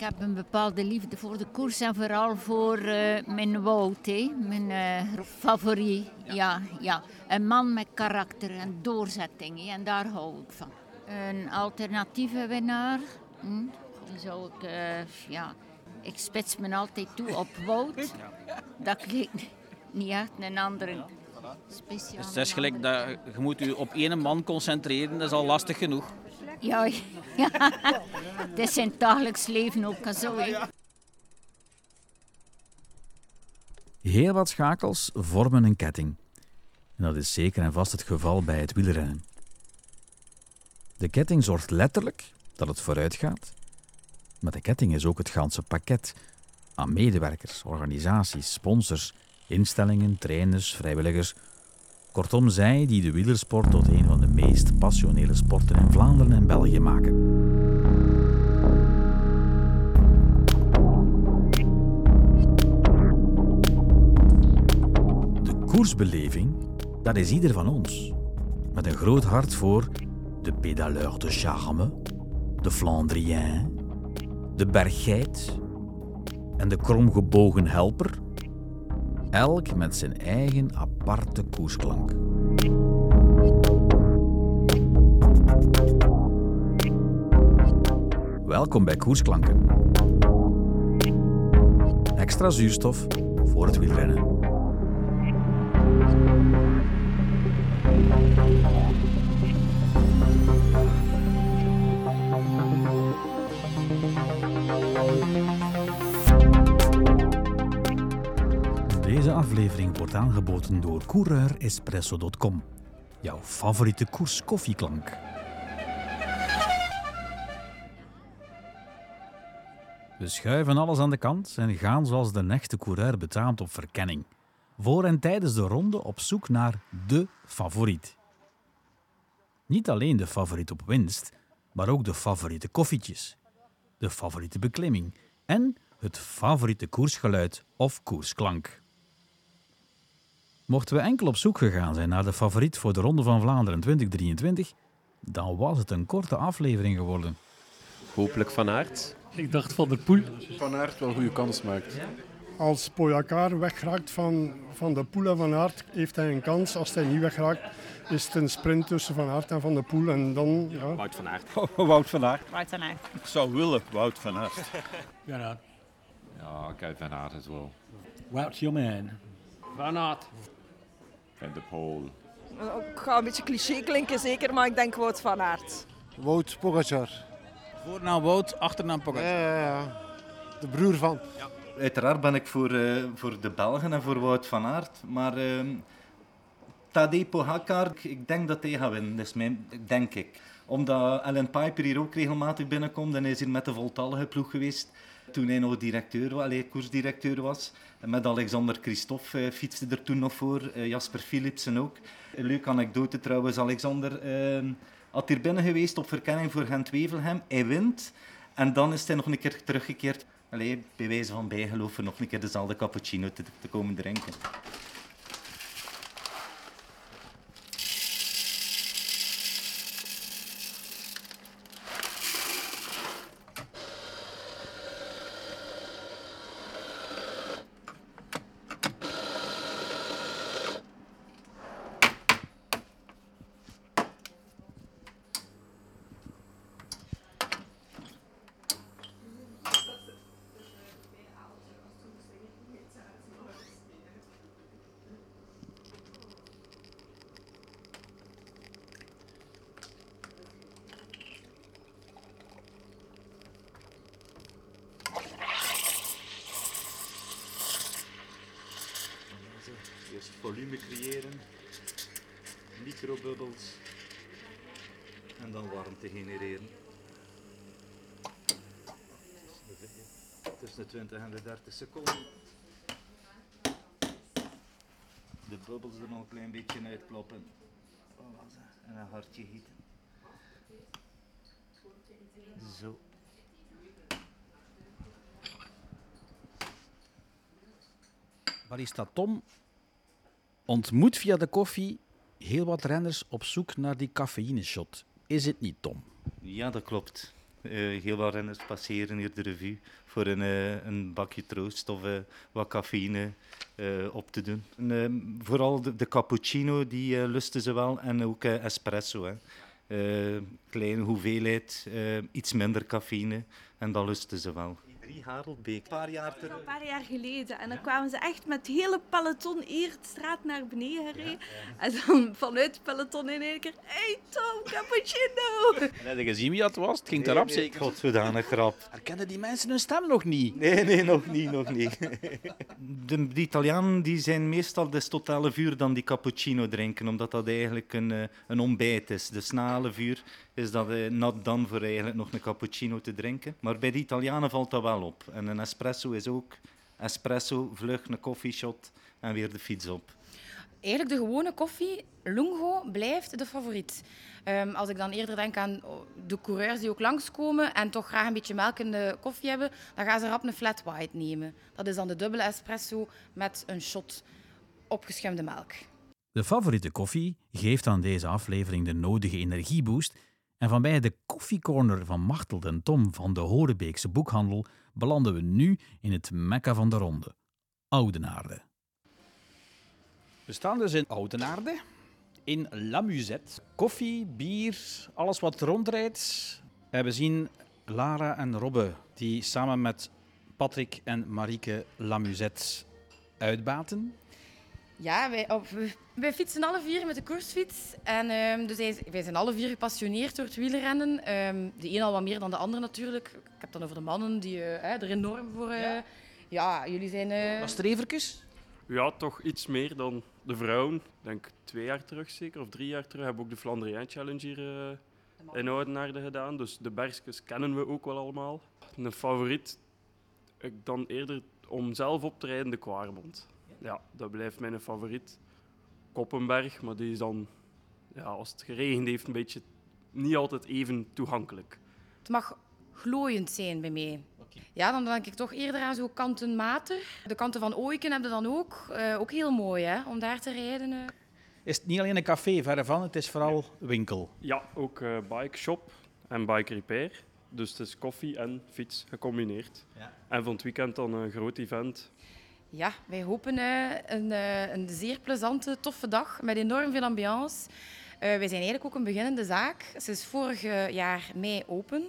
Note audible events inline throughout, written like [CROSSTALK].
Ik heb een bepaalde liefde voor de koers en vooral voor uh, mijn Wout, hè. mijn uh, favoriet. Ja. ja. Een man met karakter en doorzetting hè. en daar hou ik van. Een alternatieve winnaar hm, zou ik, uh, ja, ik spits me altijd toe op Wout. [LAUGHS] Dat klinkt niet echt een andere speciaal. Dus het is gelijk dat je moet je op één man concentreren, dat is al lastig genoeg. Ja, ja. [LAUGHS] het is dagelijks leven ook zo. Heel wat schakels vormen een ketting. En dat is zeker en vast het geval bij het wielrennen. De ketting zorgt letterlijk dat het vooruit gaat, maar de ketting is ook het ganse pakket aan medewerkers, organisaties, sponsors, instellingen, trainers, vrijwilligers. Kortom, zij die de wielersport tot een van de meest passionele sporten in Vlaanderen en België maken. De koersbeleving, dat is ieder van ons. Met een groot hart voor de pédaleur de charme, de Flandrien, de berggeit en de kromgebogen helper, elk met zijn eigen aparte koersklank. Welkom bij Koersklanken. Extra zuurstof voor het wielrennen. Aflevering wordt aangeboden door CoureursEspresso.com, jouw favoriete koerskoffieklank. We schuiven alles aan de kant en gaan zoals de echte coureur betaamt op verkenning. Voor en tijdens de ronde op zoek naar de favoriet. Niet alleen de favoriet op winst, maar ook de favoriete koffietjes, de favoriete beklimming en het favoriete koersgeluid of koersklank. Mochten we enkel op zoek gegaan zijn naar de favoriet voor de Ronde van Vlaanderen 2023, dan was het een korte aflevering geworden. Hopelijk Van Aert. Ik dacht Van der Poel. Van Aert wel goede kans maakt. Als Pogacar wegraakt van, van de Poel en Van Aert, heeft hij een kans. Als hij niet wegraakt, is het een sprint tussen Van Aert en Van der Poel. En dan, ja. Wout van Aert. [LAUGHS] Wout van Aert. Wout van Aert. Ik zou willen Wout van Aert. Van Aert. Ja, oké, Van Aert as well. Wout your man. Van Aert. Van de Poel. Ik ga een beetje cliché klinken zeker, maar ik denk Wout van Aert. Wout Pogacar. Voornaam Wout, achternaam Pogacar. Ja, ja, ja. De broer van. Uiteraard ben ik voor, uh, voor de Belgen en voor Wout van Aert. Maar uh, Tadej Pogacar, ik denk dat hij gaat winnen. Dat is mijn, denk ik. Omdat Alan Piper hier ook regelmatig binnenkomt. En hij is hier met de voltallige ploeg geweest toen hij nog directeur was, allee, koersdirecteur was. Met Alexander Christophe uh, fietste er toen nog voor. Uh, Jasper Philipsen ook. Een leuke anekdote trouwens. Alexander uh, had hier binnen geweest op verkenning voor Gent-Wevelgem. Hij wint. En dan is hij nog een keer teruggekeerd. Allee, bij wijze van bijgeloven nog een keer dezelfde cappuccino te, te komen drinken. Volume creëren, microbubbels en dan warmte genereren. Tussen de 20 en de 30 seconden. De bubbels er nog een klein beetje uitkloppen. En een hartje gieten. Zo. Barista Tom ontmoet via de koffie heel wat renners op zoek naar die cafeïneshot. Is het niet, Tom? Ja, dat klopt. Eh, heel wat renners passeren hier de revue voor een, eh, een bakje troost of eh, wat cafeïne op te doen. En, vooral de, cappuccino, die lusten ze wel. En ook espresso. Hè. Kleine hoeveelheid, iets minder cafeïne. En dat lusten ze wel. Drie Haroldbeek. Een paar jaar terug. Een paar jaar geleden. En dan kwamen ze echt met het hele peloton hier de straat naar beneden gereden. En dan vanuit het peloton in één keer... Hey Tom, cappuccino! Heb je gezien wie dat was? Het ging erop zeker. God, zodanig grap. Herkennen die mensen hun stem nog niet? Nee, nee, nog niet, nog niet. [LAUGHS] De, de Italianen die zijn meestal des tot 11 uur dan die cappuccino drinken, omdat dat eigenlijk een, eh, een ontbijt is. Dus na 11 uur is dat eh, nat dan voor eigenlijk nog een cappuccino te drinken. Maar bij de Italianen valt dat wel op. En een espresso is ook espresso, vlug, een koffieshot en weer de fiets op. Eigenlijk de gewone koffie, lungo, blijft de favoriet. Ehm, als ik dan eerder denk aan oh, de coureurs die ook langskomen en toch graag een beetje melk in de koffie hebben, dan gaan ze rap een flat white nemen. Dat is dan de dubbele espresso met een shot opgeschemde melk. De favoriete koffie geeft aan deze aflevering de nodige energieboost. En van bij de koffiecorner van Martel en Tom van de Horebeekse boekhandel belanden we nu in het mekka van de ronde, Oudenaarde. We staan dus in Oudenaarde, in La Musette. Koffie, bier, alles wat rondrijdt. We zien Lara en Robbe, die samen met Patrick en Marieke La Musette uitbaten. Ja, wij, op, we- wij fietsen alle vier met de koersfiets. En, ehm, dus wij, wij zijn alle vier gepassioneerd door het wielrennen. Ehm, de een al wat meer dan de ander natuurlijk. Ik heb het dan over de mannen die eh, hè, er enorm voor... eh, ja. jullie zijn... eh, Was strevertjes? Ja, toch iets meer dan de vrouwen. Ik denk twee jaar terug zeker, of drie jaar terug, hebben we ook de Flandrien Challenge hier eh, in Oudenaarde gedaan. Dus de bergjes kennen we ook wel allemaal. Een favoriet, ik dan eerder om zelf op te rijden, de Kwaarbond. Ja, dat blijft mijn favoriet. Koppenberg, maar die is dan, ja, als het geregend heeft, een beetje niet altijd even toegankelijk. Het mag glooiend zijn bij mij. Ja, dan denk ik toch eerder aan zo kanten Mater. De kanten van Ooiken hebben dan ook. Eh, ook heel mooi, hè, om daar te rijden. eh. Is het niet alleen een café, verre van, het is vooral winkel. Ja, ook eh, bike shop en bike repair. Dus het is koffie en fiets gecombineerd. Ja. En van het weekend dan een groot event. Ja, wij hopen eh, een, eh, een zeer plezante, toffe dag met enorm veel ambiance. Eh, wij zijn eigenlijk ook een beginnende zaak. Ze is vorig jaar mei open,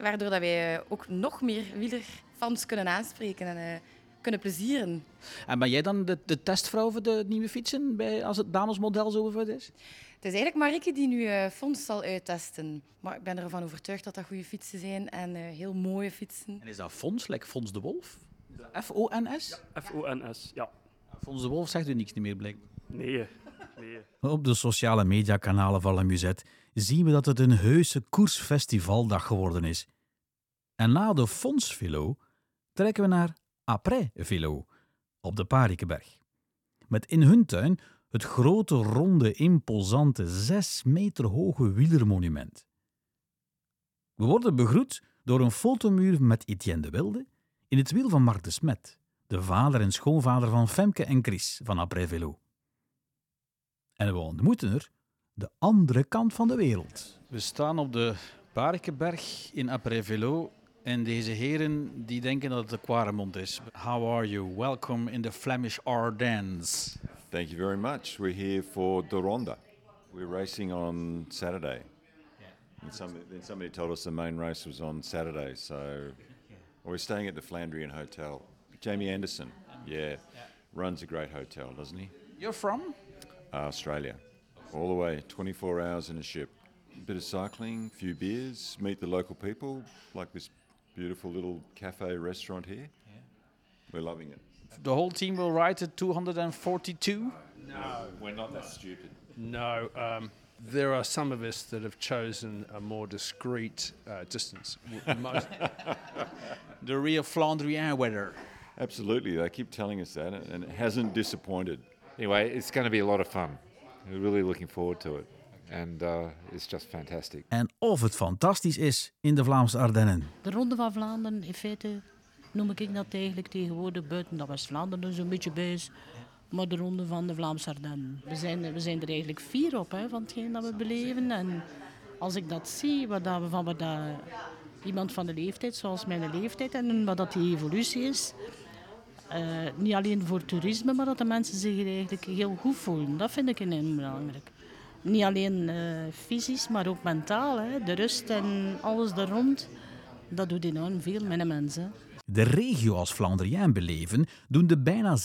waardoor dat wij ook nog meer wielerfans kunnen aanspreken en eh, kunnen plezieren. En ben jij dan de, de testvrouw voor de nieuwe fietsen, bij, als het damesmodel zo voor is? Het is eigenlijk Marieke die nu eh Fons zal uittesten. Maar ik ben ervan overtuigd dat dat goede fietsen zijn en eh, heel mooie fietsen. En is dat Fons, like Fons de Wolf? F-O-N-S? F-O-N-S, ja. Fons de Wolf zegt u niks meer, blijkbaar. Nee, nee. Op de sociale mediakanalen van La Musette zien we dat het een heuse koersfestivaldag geworden is. En na de Fonsvelo trekken we naar Après Velo op de Parikeberg. Met in hun tuin het grote, ronde, imposante, zes meter hoge wielermonument. We worden begroet door een fotomuur met Etienne de Wilde in het wiel van Marc de Smet, de vader en schoonvader van Femke en Chris van Après Velo. En we ontmoeten er de andere kant van de wereld. We staan op de Parkenberg in Après-Velo. En deze heren die denken dat het de Quaremont is. How are you? Welcome in the Flemish Ardennes. Thank you very much. We're here for the Ronda. We're racing on Saturday. And somebody, then somebody told us the main race was on Saturday, so we're staying at the Flandrian Hotel. Jamie Anderson, yeah, runs a great hotel, doesn't he? You're from? Uh, Australia, all the way, 24 hours in a ship. A bit of cycling, few beers, meet the local people, like this beautiful little cafe restaurant here. We're loving it. The whole team will ride at 242? No, we're not that stupid. No, um, there are some of us that have chosen a more discreet uh, distance. [LAUGHS] The real Flandrien weather. Absolutely, they keep telling us that, and it hasn't disappointed. Anyway, it's going to be a lot of fun. We're really looking forward to it. And uh, it's just fantastic. En of het fantastisch is in de Vlaamse Ardennen. De Ronde van Vlaanderen, in feite noem ik dat eigenlijk tegenwoordig buiten dat West-Vlaanderen zo'n beetje bij is. Maar de Ronde van de Vlaamse Ardennen. We zijn, we zijn er eigenlijk vier op hè, van hetgeen dat we beleven. En als ik dat zie, wat dat van wat dat, iemand van de leeftijd, zoals mijn leeftijd, en wat dat die evolutie is. Eh, niet alleen voor toerisme, maar dat de mensen zich eigenlijk heel goed voelen. Dat vind ik enorm belangrijk. Niet alleen eh, fysisch, maar ook mentaal. Hè. De rust en alles er rond, dat doet enorm veel met een mens. De regio als Vlaanderiaan beleven doen de bijna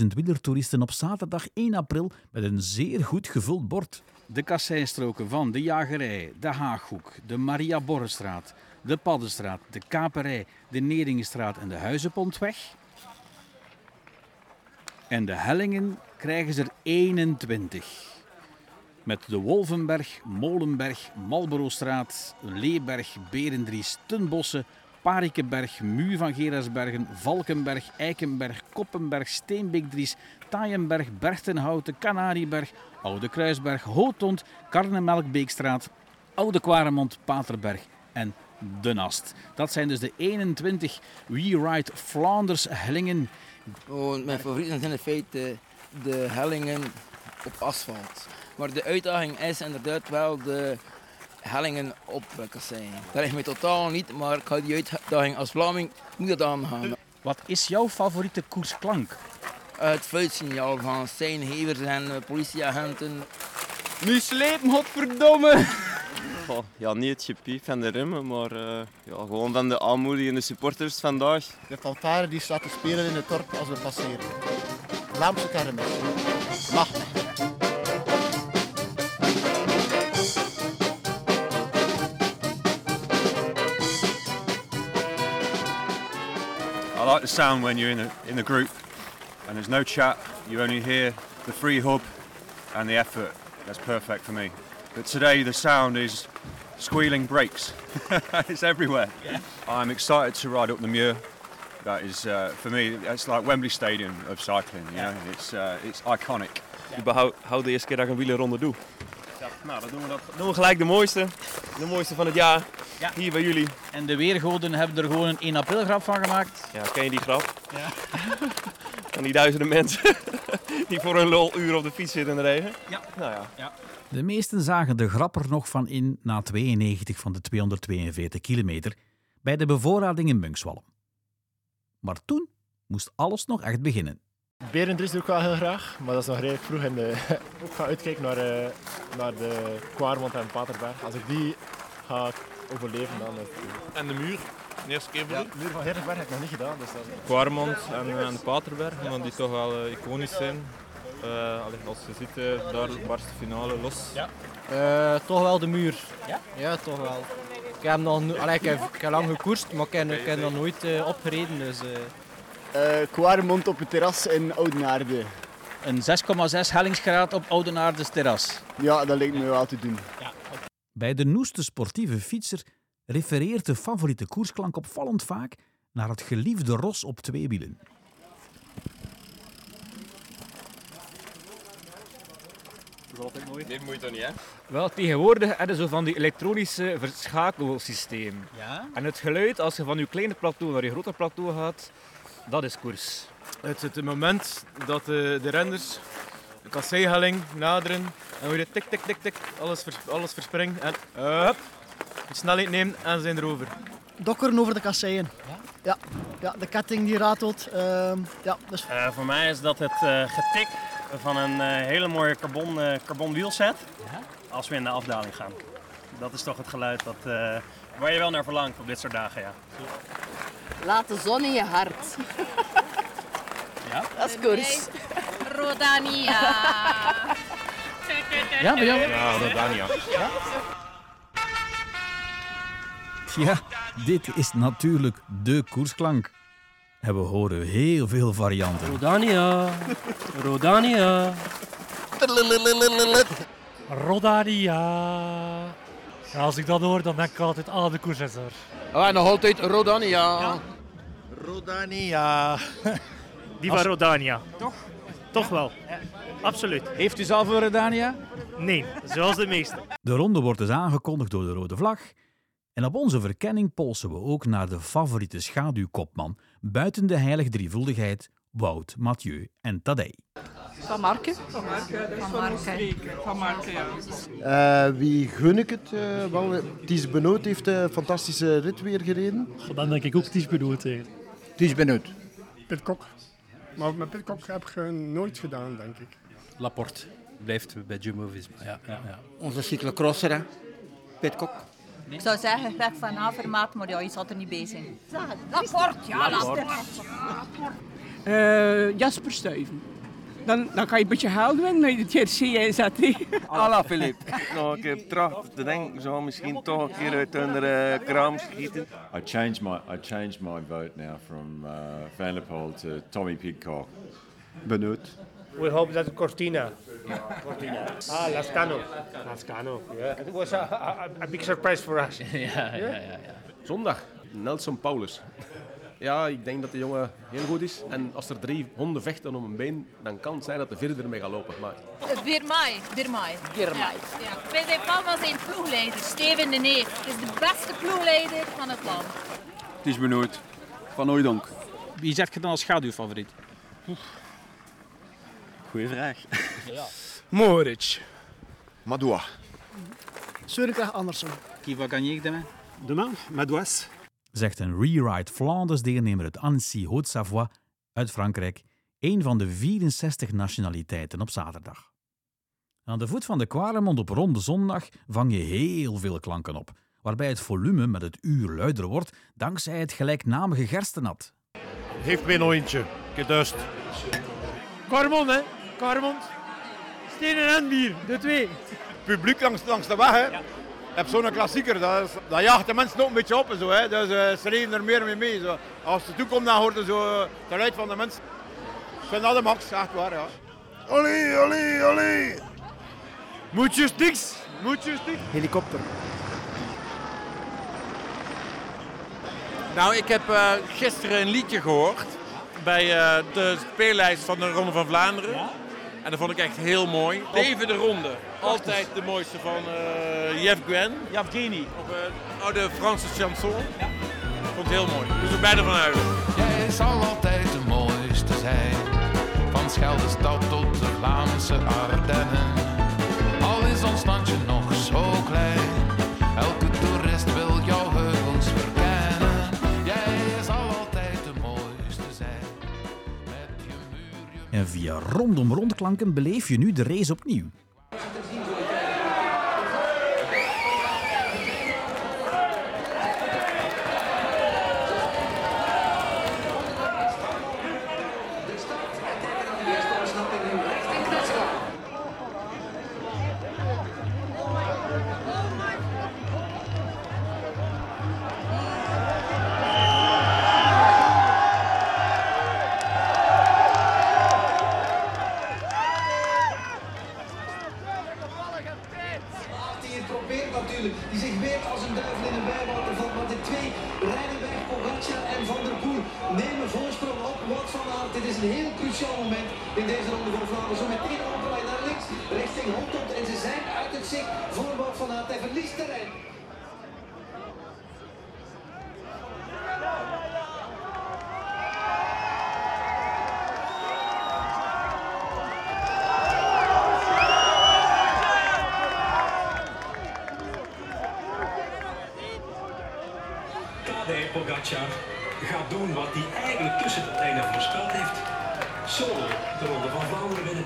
16.000 wielertoeristen op zaterdag 1 april met een zeer goed gevuld bord. De kasseinstroken van de Jagerij, de Haaghoek, de Maria Borrestraat, de Paddenstraat, de Kaperij, de Neringenstraat en de Huizenpontweg. En de hellingen krijgen ze er 21. Met de Wolvenberg, Molenberg, Marlborostraat, Leeberg, Berendries, Tunbossen, Parikenberg, Muur van Gerasbergen, Valkenberg, Eikenberg, Koppenberg, Steenbeekdries, Taaienberg, Berchtenhouten, Canarieberg, Oude Kruisberg, Hootond, Karnemelkbeekstraat, Oude Kwaremond, Paterberg en De Nast. Dat zijn dus de 21 We Ride Flanders hellingen. Oh, mijn favorieten zijn in feite de hellingen op asfalt. Maar de uitdaging is inderdaad wel de hellingen op Kassei. Dat ligt mij totaal niet, maar ik ga die uitdaging als Vlaming moet dat aangaan. Wat is jouw favoriete koersklank? Het fluitsignaal van seinhevers en eh, politieagenten. Nu slepen, godverdomme! Goh, ja, niet het gepiep van de remmen, maar uh, ja, gewoon van de aanmoedigende supporters vandaag. De fanfare die staat te spelen in het dorp als we passeren. Vlaamse kermis. Mag. Sound when you're in a, in a group and there's no chat, you only hear the free hub and the effort. That's perfect for me. But today the sound is squealing brakes. [LAUGHS] it's everywhere. Yeah. I'm excited to ride up the Muir. That is, uh, for me, it's like Wembley Stadium of cycling. You know? It's, uh, it's iconic. Überhaupt, hou de eerste keer dat ik een wielerronde doe. Ja, nou, dan doen we dat. Doen we gelijk de mooiste. De mooiste van het jaar. Ja. Hier bij jullie. En de weergoden hebben er gewoon een 1 april grap van gemaakt. Ja, ken je die grap? Ja. [LAUGHS] Van die duizenden mensen [LAUGHS] die voor een lul uur op de fiets zitten in de regen. Ja. Nou ja. ja. De meesten zagen de grap er nog van in na 92 van de 242 kilometer bij de bevoorrading in Munkswallen. Maar toen moest alles nog echt beginnen. Berendries doe ik wel heel graag, maar dat is nog redelijk vroeg. En de, [LAUGHS] ik ga uitkijken naar, uh, naar de Kwaarmond en Paterberg. Als ik die ga overleven, dan is En de muur? De eerste keer Ja, de muur van Herenberg heb ik nog niet gedaan. Dus dat... Kwarmond en, en Paterberg, omdat die toch wel uh, iconisch zijn. Uh, allee, als je ziet, uh, daar barst de finale los. Ja. Uh, toch wel de muur. Ja? Ja, toch wel. Ik heb, nog, allee, ik heb, ik heb lang gekoerst, maar ik heb, ik heb nog nooit opgereden. Dus, Kwaremond op het terras in Oudenaarde. Een 6,6 hellingsgraad op Oudenaardes terras. Ja, dat lijkt me wel te doen. Ja. Bij de noeste sportieve fietser refereert de favoriete koersklank opvallend vaak naar het geliefde ros op twee wielen. Dit moet je toch niet, hè? Wel, tegenwoordig hebben ze zo van die elektronische verschakelsysteem. Ja? En het geluid, als je van je kleine plateau naar je grote plateau gaat, dat is koers. Het is het moment dat de, de renners de kasseihelling naderen en hoe je tik, tik, tik, tik, alles, vers, alles verspringt en hup, de snelheid neemt en ze zijn erover. Dokkeren over de kasseien. Ja? Ja, ja de ketting die ratelt. Uh, ja, dus... Uh, voor mij is dat het uh, getik van een uh, hele mooie carbon, uh, carbon wielset ja? als we in de afdaling gaan. Dat is toch het geluid dat, uh, waar je wel naar verlangt op dit soort dagen. Ja. Laat de zon in je hart. Ja? Dat is koers. Rodania. [LAUGHS] Ja, bij jou? Ja, Rodania. Ja? Ja, dit is natuurlijk de koersklank. En we horen heel veel varianten. Rodania. Rodania. Rodania. Ja, als ik dat hoor, dan denk ik altijd, ah, de koers is er. Ah, en nog altijd Rodania. Ja. Rodania. Die van Rodania. Toch? Toch wel. Absoluut. Heeft u zelf een Rodania? Nee, zoals de meeste. De ronde wordt dus aangekondigd door de rode vlag. En op onze verkenning polsen we ook naar de favoriete schaduwkopman buiten de heilige drievuldigheid Wout, Mathieu en Tadej. Van Marken. Van Marken, is van, Marken, ja. Eh, wie gun ik het? eh, wel, Ties Benoot heeft een fantastische rit weer gereden. Dan denk ik ook Ties Benoot. Ties Benoot. Pitcock. Maar met Pitcock heb ik nooit gedaan, denk ik. Laporte blijft bij Jumbo-Visma. Ja, ja, ja. Onze cyclocrosser, hè. Pitcock. Ik zou zeggen Greg van Avermaat, maar ja, je zal er niet bij zijn. Laporte, ja, Laporte. Laporte. Eh, Jasper Stuyven. Dan, dan kan je een beetje geld winnen met het GRC zet. Alla Filip. Nou, ik heb tracht te denken, zou misschien toch een keer uit hun uh, kraam schieten. I changed my I changed my vote now from uh, Van der Poel to Tommy Pidcock. Benoot. We hope that Cortina. Cortina. Ah, Lascano. Lascano, yeah. It was a, a, a big surprise for us. [LAUGHS] ja, ja, ja, ja. Zondag, Nelson Paulus. Ja, ik denk dat de jongen heel goed is. En als er drie honden vechten om een been, dan kan het zijn dat de vierde ermee gaat lopen. Maar Birmai. Birmai. Birmai. Ja, ja. Wij zijn van zijn ploegleider, Steven de Neef. Is de beste ploegleider van het land. Het is benoemd. Van Ooidonk. Wie zet je dan als schaduwfavoriet? Goeie vraag. Ja. [LAUGHS] Moritz. Madoua. Surika Andersen. Qui va gagner demain? Demain, Madouas. Zegt een Rewrite Flanders-deelnemer uit Annecy Haute-Savoie uit Frankrijk, een van de 64 nationaliteiten op zaterdag. Aan de voet van de Quaremont op Ronde Zondag vang je heel veel klanken op, waarbij het volume met het uur luider wordt dankzij het gelijknamige gerstenat. Geef mij nog eentje. Ik duist. Carmon, hè? Carmond. Stenen en bier, de twee. Publiek langs, langs de weg, hè. Je hebt zo'n klassieker, dat, is, dat jaagt de mensen ook een beetje op en zo, hè. Dus uh, ze reden er meer mee mee. Zo. Als ze toekomt, dan hoort je zo het geluid van de mensen. Ik vind dat de max, echt waar, ja. Olé, olé, olé. Moetjes niks, moetjes niks. Helikopter. Nou, ik heb uh, gisteren een liedje gehoord bij uh, de speellijst van de Ronde van Vlaanderen. Ja? En dat vond ik echt heel mooi. Leven de Ronde. Altijd de mooiste van uh, Jeff Gwen. Yevgeny. Of een oude Franse chanson. Ja. Ik vond het heel mooi. Dus er beide van huilen. Jij zal altijd de mooiste zijn. Van Scheldestad tot de Vlaamse Ardennen. Via rondom rondklanken beleef je nu de race opnieuw. Pogacar gaat doen wat hij eigenlijk tussen het einde voorspeld heeft. Solo de Ronde van Vlaanderen winnen.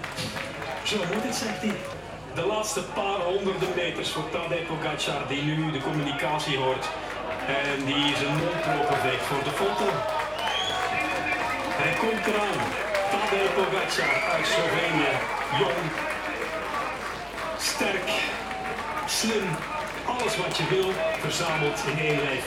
Zo moet het, zegt hij. De laatste paar honderden meters voor Tadej Pogacar, die nu de communicatie hoort. En die zijn mond openveegt voor de foto. Hij komt eraan. Tadej Pogacar uit Slovenië. Jong. Sterk. Slim. Alles wat je wil, verzameld in één lijf.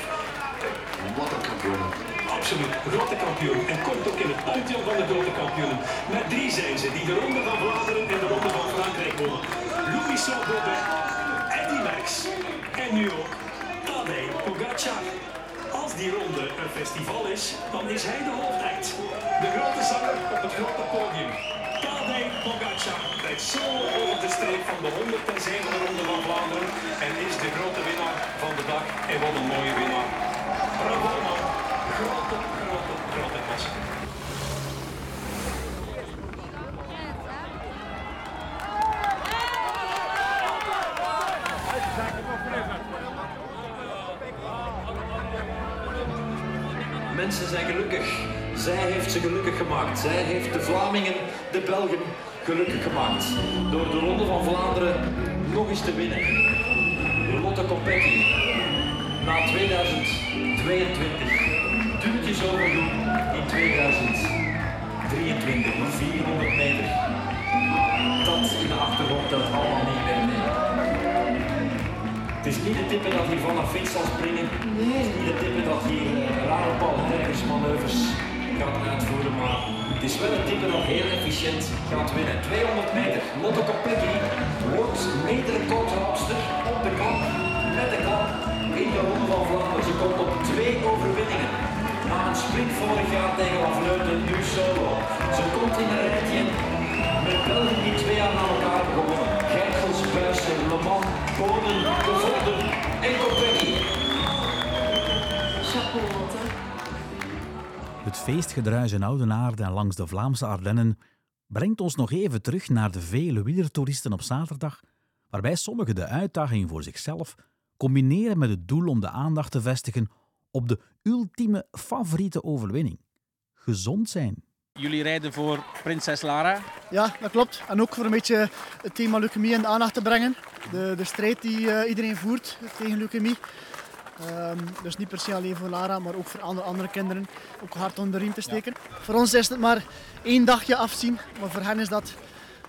Wat een kampioen. Absoluut, grote kampioen. En komt ook in het pantheon van de grote kampioenen. Met drie zijn ze, die de Ronde van Vlaanderen en de Ronde van Frankrijk wonnen. Louis Bobet, Eddy Merckx en nu ook Tadej Pogacar. Als die ronde een festival is, dan is hij de hoofdact. De grote zanger op het grote podium. Tadej Pogacar rijdt zo over de streep van de 100 en 7 Ronde van Vlaanderen en is de grote winnaar van de dag. En wat een mooie winnaar. Bravo grote, grote, grote. Mensen zijn gelukkig. Zij heeft ze gelukkig gemaakt. Zij heeft de Vlamingen, de Belgen gelukkig gemaakt. Door de Ronde van Vlaanderen nog eens te winnen. Lotte Competti na 2022 dubbeltjes overdoen in 2023. 400 meter. Dat in de achtergrond telt allemaal niet meer mee. Het is niet de tippen dat hier van een fiets zal springen. Het is niet de tippen dat hier rare manoeuvres gaat uitvoeren. Maar het is wel een tippen dat heel efficiënt gaat winnen. 200 meter. Lotte Kopecky wordt meterrecordhoudster op de klap. Met de klap in de Ronde van Vlaanderen. Ze komt op twee overwinningen. Sprint vorig jaar tegen Vleuten, nu solo. Ze komt in een rijtje met Belgen die twee jaar na elkaar gewonnen. Gijsels, Buijsen, Le Mans, Boden, De Volder en Kopecky. Chapeau. Het feestgedruis in Oudenaarde en langs de Vlaamse Ardennen brengt ons nog even terug naar de vele wielertoeristen op zaterdag, waarbij sommigen de uitdaging voor zichzelf combineren met het doel om de aandacht te vestigen op de ultieme favoriete overwinning: gezond zijn. Jullie rijden voor Prinses Lara. Ja, dat klopt. En ook voor een beetje het thema leukemie in de aandacht te brengen. De, de strijd die uh, iedereen voert tegen leukemie. Um, dus niet per se alleen voor Lara, maar ook voor andere, andere kinderen. Ook hard onder de riem te steken. Ja. Voor ons is het maar één dagje afzien. Maar voor hen is dat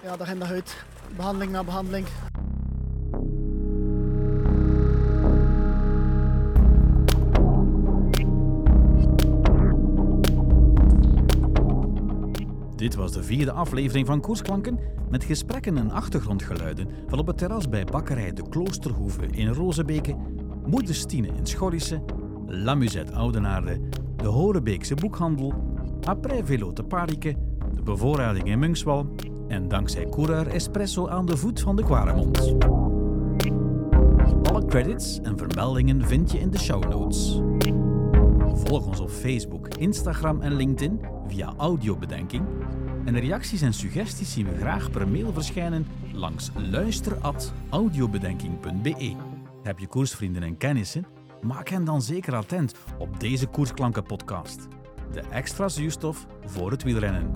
ja, dag in dag uit. Behandeling na behandeling. Dit was de vierde aflevering van Koersklanken met gesprekken en achtergrondgeluiden van op het terras bij bakkerij De Kloosterhoeve in Rozebeke, Moeder Stine in Schorrissen, La Musette Oudenaarde, de Horebeekse Boekhandel, Après Velo te Parike, de bevoorrading in Munkswal en dankzij Coureur Espresso aan de voet van de Quaremont. Alle credits en vermeldingen vind je in de show notes. Volg ons op Facebook, Instagram en LinkedIn via Audiobedenking. En reacties en suggesties zien we graag per mail verschijnen langs luister.audiobedenking.be. Heb je koersvrienden en kennissen? Maak hen dan zeker attent op deze Koersklanken podcast. De extra zuurstof voor het wielrennen.